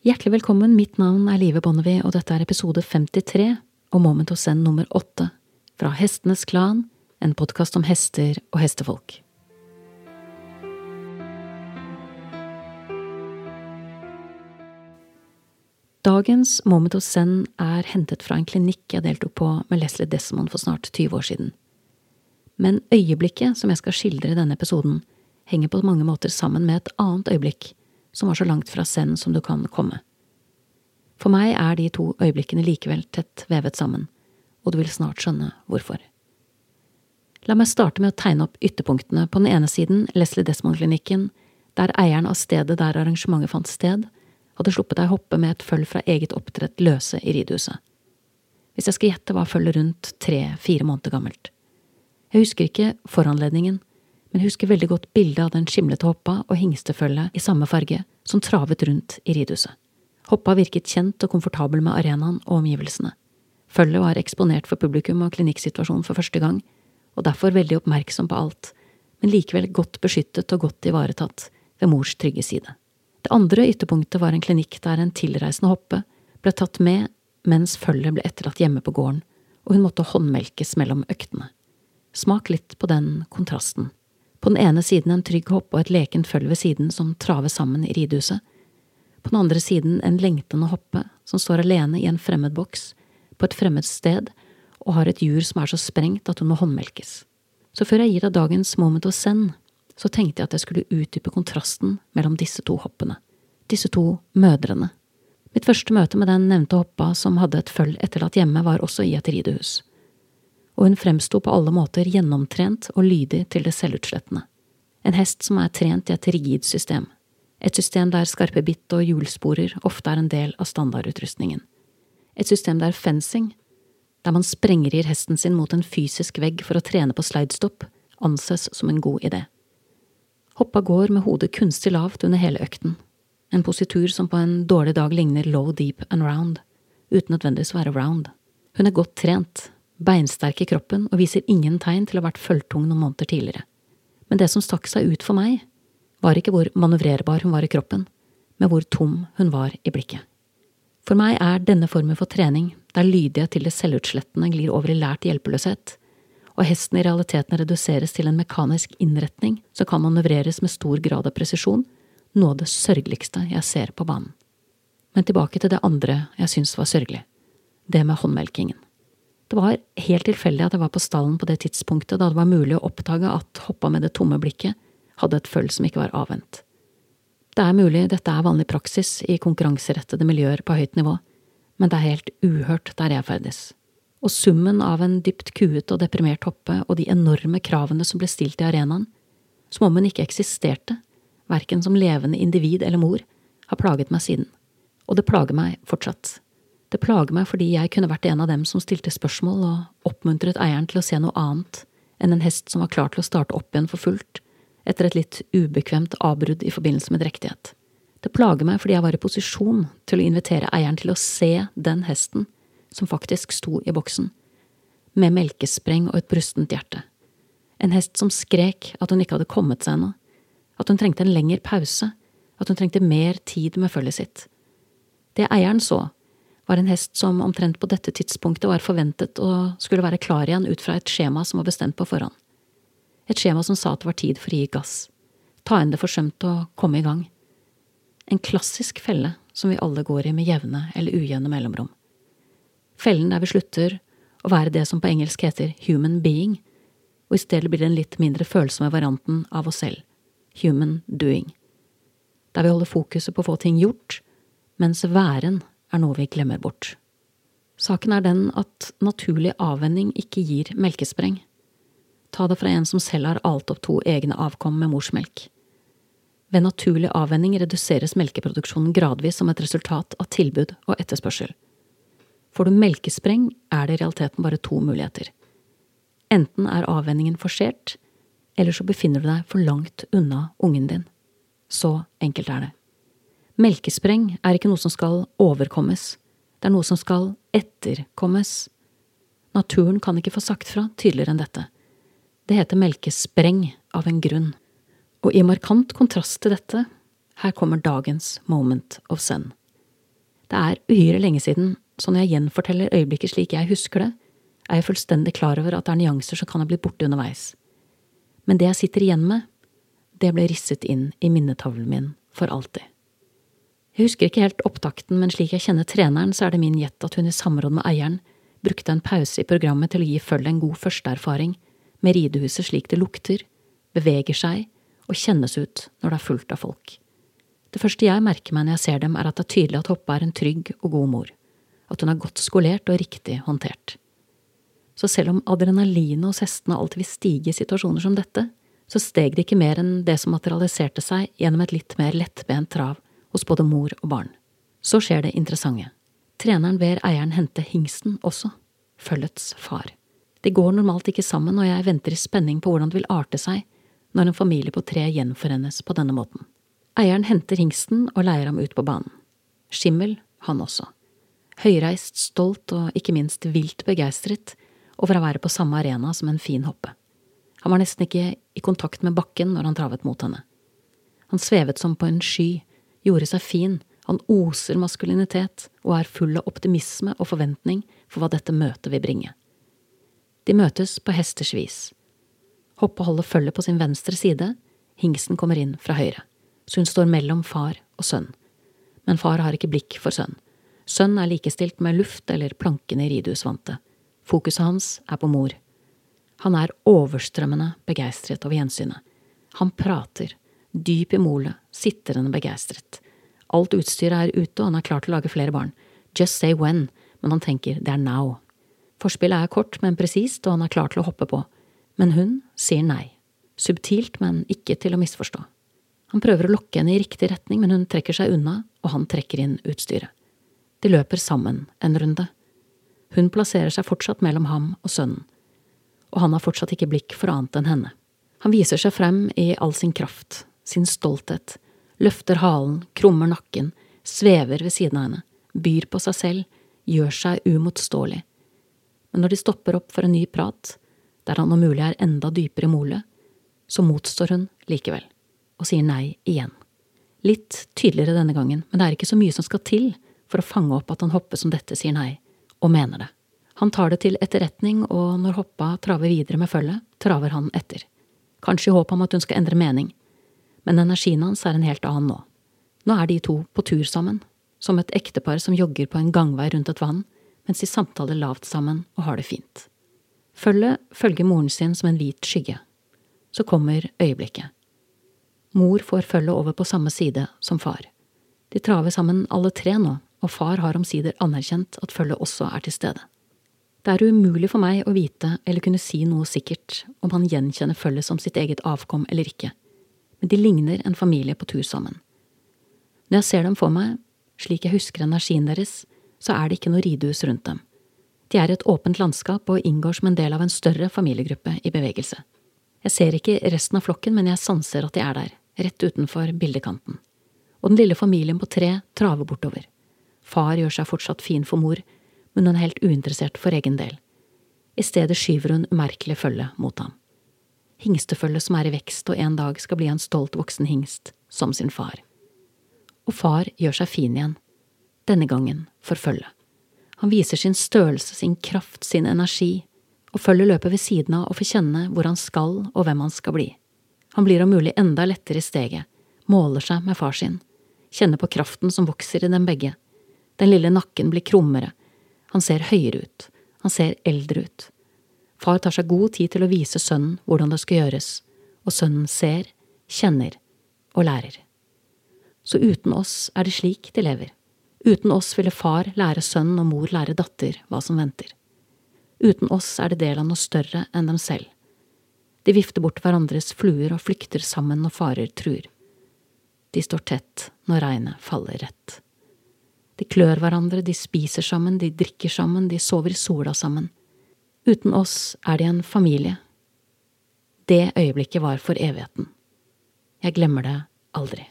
Hjertelig velkommen, mitt navn er Live Bonnevie, og dette er episode 53 og Moment of Zen nummer åtte fra Hestenes Klan, en podkast om hester og hestefolk. Dagens Moment of Zen er hentet fra en klinikk jeg deltok på med Leslie Desmond for snart 20 år siden. Men øyeblikket som jeg skal skildre i denne episoden, henger på mange måter sammen med et annet øyeblikk som var så langt fra Zen som du kan komme. For meg er de to øyeblikkene likevel tett vevet sammen, og du vil snart skjønne hvorfor. La meg starte med å tegne opp ytterpunktene. På den ene siden Leslie Desmond-klinikken, der eieren av stedet der arrangementet fant sted, hadde sluppet deg hoppe med et føll fra eget oppdrett løse i ridehuset. Hvis jeg skal gjette, var føllet rundt tre–fire måneder gammelt. Jeg husker ikke foranledningen, men husker veldig godt bildet av den skimlete hoppa og hingstefølget i samme farge som travet rundt i ridehuset. Hoppa virket kjent og komfortabel med arenaen og omgivelsene. Følget var eksponert for publikum og klinikksituasjonen for første gang, og derfor veldig oppmerksom på alt, men likevel godt beskyttet og godt ivaretatt ved mors trygge side. Det andre ytterpunktet var en klinikk der en tilreisende hoppe ble tatt med mens følget ble etterlatt hjemme på gården, og hun måtte håndmelkes mellom øktene. Smak litt på den kontrasten. På den ene siden en trygg hopp og et lekent føll ved siden som traver sammen i ridehuset. På den andre siden en lengtende hoppe som står alene i en fremmed boks, på et fremmed sted, og har et jur som er så sprengt at hun må håndmelkes. Så før jeg gir deg dagens moment of zen, så tenkte jeg at jeg skulle utdype kontrasten mellom disse to hoppene, disse to mødrene. Mitt første møte med den nevnte hoppa som hadde et føll etterlatt hjemme, var også i et ridehus. Og hun fremsto på alle måter gjennomtrent og lydig til det selvutslettende. En hest som er trent i et rigid system. Et system der skarpe bitt og hjulsporer ofte er en del av standardutrustningen. Et system der fencing, der man sprengrir hesten sin mot en fysisk vegg for å trene på slidestopp, anses som en god idé. Hoppa går med hodet kunstig lavt under hele økten, en positur som på en dårlig dag ligner low, deep and round, uten nødvendigvis å være round. Hun er godt trent, beinsterk i kroppen og viser ingen tegn til å ha vært føltung noen måneder tidligere. Men det som stakk seg ut for meg, var ikke hvor manøvrerbar hun var i kroppen, men hvor tom hun var i blikket. For meg er denne formen for trening, der lydighet til det selvutslettende glir over i lært hjelpeløshet, og hesten i realiteten reduseres til en mekanisk innretning som kan manøvreres med stor grad av presisjon, noe av det sørgeligste jeg ser på banen. Men tilbake til det andre jeg syns var sørgelig, det med håndmelkingen. Det var helt tilfeldig at jeg var på stallen på det tidspunktet da det var mulig å oppdage at hoppa med det tomme blikket hadde et føll som ikke var avvent. Det er mulig dette er vanlig praksis i konkurranserettede miljøer på høyt nivå, men det er helt uhørt der jeg ferdes og summen av en dypt kuet og deprimert hoppe og de enorme kravene som ble stilt i arenaen, som om hun ikke eksisterte, verken som levende individ eller mor, har plaget meg siden. Og det plager meg fortsatt. Det plager meg fordi jeg kunne vært en av dem som stilte spørsmål og oppmuntret eieren til å se noe annet enn en hest som var klar til å starte opp igjen for fullt, etter et litt ubekvemt avbrudd i forbindelse med drektighet. Det plager meg fordi jeg var i posisjon til å invitere eieren til å se den hesten som faktisk sto i boksen, med melkespreng og et brustent hjerte. En hest som skrek at hun ikke hadde kommet seg ennå, at hun trengte en lengre pause, at hun trengte mer tid med følget sitt. Det eieren så, var en hest som omtrent på dette tidspunktet var forventet å skulle være klar igjen ut fra et skjema som var bestemt på forhånd. Et skjema som sa at det var tid for å gi gass, ta inn det forsømte og komme i gang. En klassisk felle som vi alle går i med jevne eller ujevne mellomrom fellen der vi slutter å være det som på engelsk heter human being, og i stedet blir den litt mindre følsomme varianten av oss selv, human doing, der vi holder fokuset på å få ting gjort, mens væren er noe vi glemmer bort. Saken er den at naturlig avvenning ikke gir melkespreng. Ta det fra en som selv har alt opp to egne avkom med morsmelk. Ved naturlig avvenning reduseres melkeproduksjonen gradvis som et resultat av tilbud og etterspørsel. Får du melkespreng, er det i realiteten bare to muligheter. Enten er avvenningen forsert, eller så befinner du deg for langt unna ungen din. Så enkelt er det. Melkespreng er ikke noe som skal overkommes, det er noe som skal etterkommes. Naturen kan ikke få sagt fra tydeligere enn dette. Det heter melkespreng av en grunn. Og i markant kontrast til dette, her kommer dagens moment of zen. Det er uhyre lenge siden, så når jeg gjenforteller øyeblikket slik jeg husker det, er jeg fullstendig klar over at det er nyanser som kan ha blitt borte underveis. Men det jeg sitter igjen med, det ble risset inn i minnetavlen min for alltid. Jeg husker ikke helt opptakten, men slik jeg kjenner treneren, så er det min gjett at hun i samråd med eieren brukte en pause i programmet til å gi følget en god førsteerfaring med ridehuset slik det lukter, beveger seg og kjennes ut når det er fullt av folk. Det første jeg merker meg når jeg ser dem, er at det er tydelig at Hoppe er en trygg og god mor, at hun er godt skolert og riktig håndtert. Så selv om adrenalinet hos hestene alltid vil stige i situasjoner som dette, så steg det ikke mer enn det som materialiserte seg gjennom et litt mer lettbent trav hos både mor og barn. Så skjer det interessante. Treneren ber eieren hente hingsten også, følgets far. Det går normalt ikke sammen, og jeg venter i spenning på hvordan det vil arte seg når en familie på tre gjenforenes på denne måten. Eieren henter hingsten og leier ham ut på banen. Skimmel, han også. Høyreist, stolt og ikke minst vilt begeistret over å være på samme arena som en fin hoppe. Han var nesten ikke i kontakt med bakken når han travet mot henne. Han svevet som på en sky, gjorde seg fin, han oser maskulinitet og er full av optimisme og forventning for hva dette møtet vil bringe. De møtes på hesters vis. Hoppe holder følge på sin venstre side, hingsten kommer inn fra høyre, så hun står mellom far og sønn. Men far har ikke blikk for sønn. Sønn er likestilt med luft eller plankene i ridehusvantet. Fokuset hans er på mor. Han er overstrømmende begeistret over gjensynet. Han prater, dyp i molet, sitrende begeistret. Alt utstyret er ute, og han er klar til å lage flere barn. Just say when, men han tenker det er now. Forspillet er kort, men presist, og han er klar til å hoppe på. Men hun sier nei. Subtilt, men ikke til å misforstå. Han prøver å lokke henne i riktig retning, men hun trekker seg unna, og han trekker inn utstyret. De løper sammen en runde. Hun plasserer seg fortsatt mellom ham og sønnen, og han har fortsatt ikke blikk for annet enn henne. Han viser seg frem i all sin kraft, sin stolthet, løfter halen, krummer nakken, svever ved siden av henne, byr på seg selv, gjør seg umotståelig men når de stopper opp for en ny prat, der han om mulig er enda dypere i molet, så motstår hun likevel, og sier nei igjen. Litt tydeligere denne gangen, men det er ikke så mye som skal til for å fange opp at han Hoppe som dette sier nei, og mener det. Han tar det til etterretning, og når Hoppa traver videre med følget, traver han etter. Kanskje i håp om at hun skal endre mening, men energien hans er en helt annen nå. Nå er de to på tur sammen, som et ektepar som jogger på en gangvei rundt et vann, mens de samtaler lavt sammen og har det fint. Følget følger moren sin som en hvit skygge. Så kommer øyeblikket. Mor får følget over på samme side som far. De traver sammen alle tre nå, og far har omsider anerkjent at følget også er til stede. Det er umulig for meg å vite eller kunne si noe sikkert om han gjenkjenner følget som sitt eget avkom eller ikke, men de ligner en familie på tur sammen. Når jeg ser dem for meg, slik jeg husker energien deres, så er det ikke noe ridehus rundt dem. De er et åpent landskap og inngår som en del av en større familiegruppe i bevegelse. Jeg ser ikke resten av flokken, men jeg sanser at de er der, rett utenfor bildekanten. Og den lille familien på tre traver bortover. Far gjør seg fortsatt fin for mor, men hun er helt uinteressert for egen del. I stedet skyver hun umerkelig følge mot ham. Hingstefølget som er i vekst og en dag skal bli en stolt voksen hingst, som sin far. Og far gjør seg fin igjen, denne gangen for følget. Han viser sin størrelse, sin kraft, sin energi, og følget løper ved siden av og får kjenne hvor han skal og hvem han skal bli. Han blir om mulig enda lettere i steget, måler seg med far sin, kjenner på kraften som vokser i dem begge. Den lille nakken blir krummere, han ser høyere ut, han ser eldre ut. Far tar seg god tid til å vise sønnen hvordan det skal gjøres, og sønnen ser, kjenner og lærer. Så uten oss er det slik de lever. Uten oss ville far lære sønn og mor lære datter hva som venter. Uten oss er det del av noe større enn dem selv. De vifter bort hverandres fluer og flykter sammen når farer truer. De står tett når regnet faller rett. De klør hverandre, de spiser sammen, de drikker sammen, de sover i sola sammen. Uten oss er de en familie. Det øyeblikket var for evigheten. Jeg glemmer det aldri.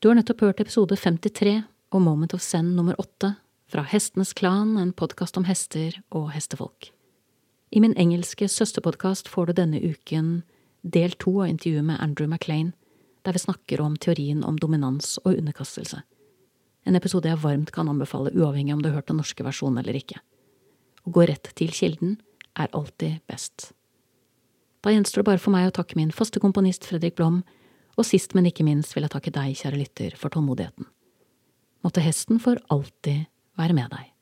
Du har nettopp hørt episode 53 og Moment of Zen nummer 8 fra Hestenes Klan, en podkast om hester og hestefolk. I min engelske søsterpodkast får du denne uken del to av intervjuet med Andrew Maclean, der vi snakker om teorien om dominans og underkastelse. en episode jeg varmt kan anbefale uavhengig om du har hørt den norske versjonen eller ikke. Å gå rett til kilden er alltid best. Da gjenstår det bare for meg å takke min faste komponist Fredrik Blom, og sist, men ikke minst vil jeg takke deg, kjære lytter, for tålmodigheten. Måtte hesten for alltid være med deg.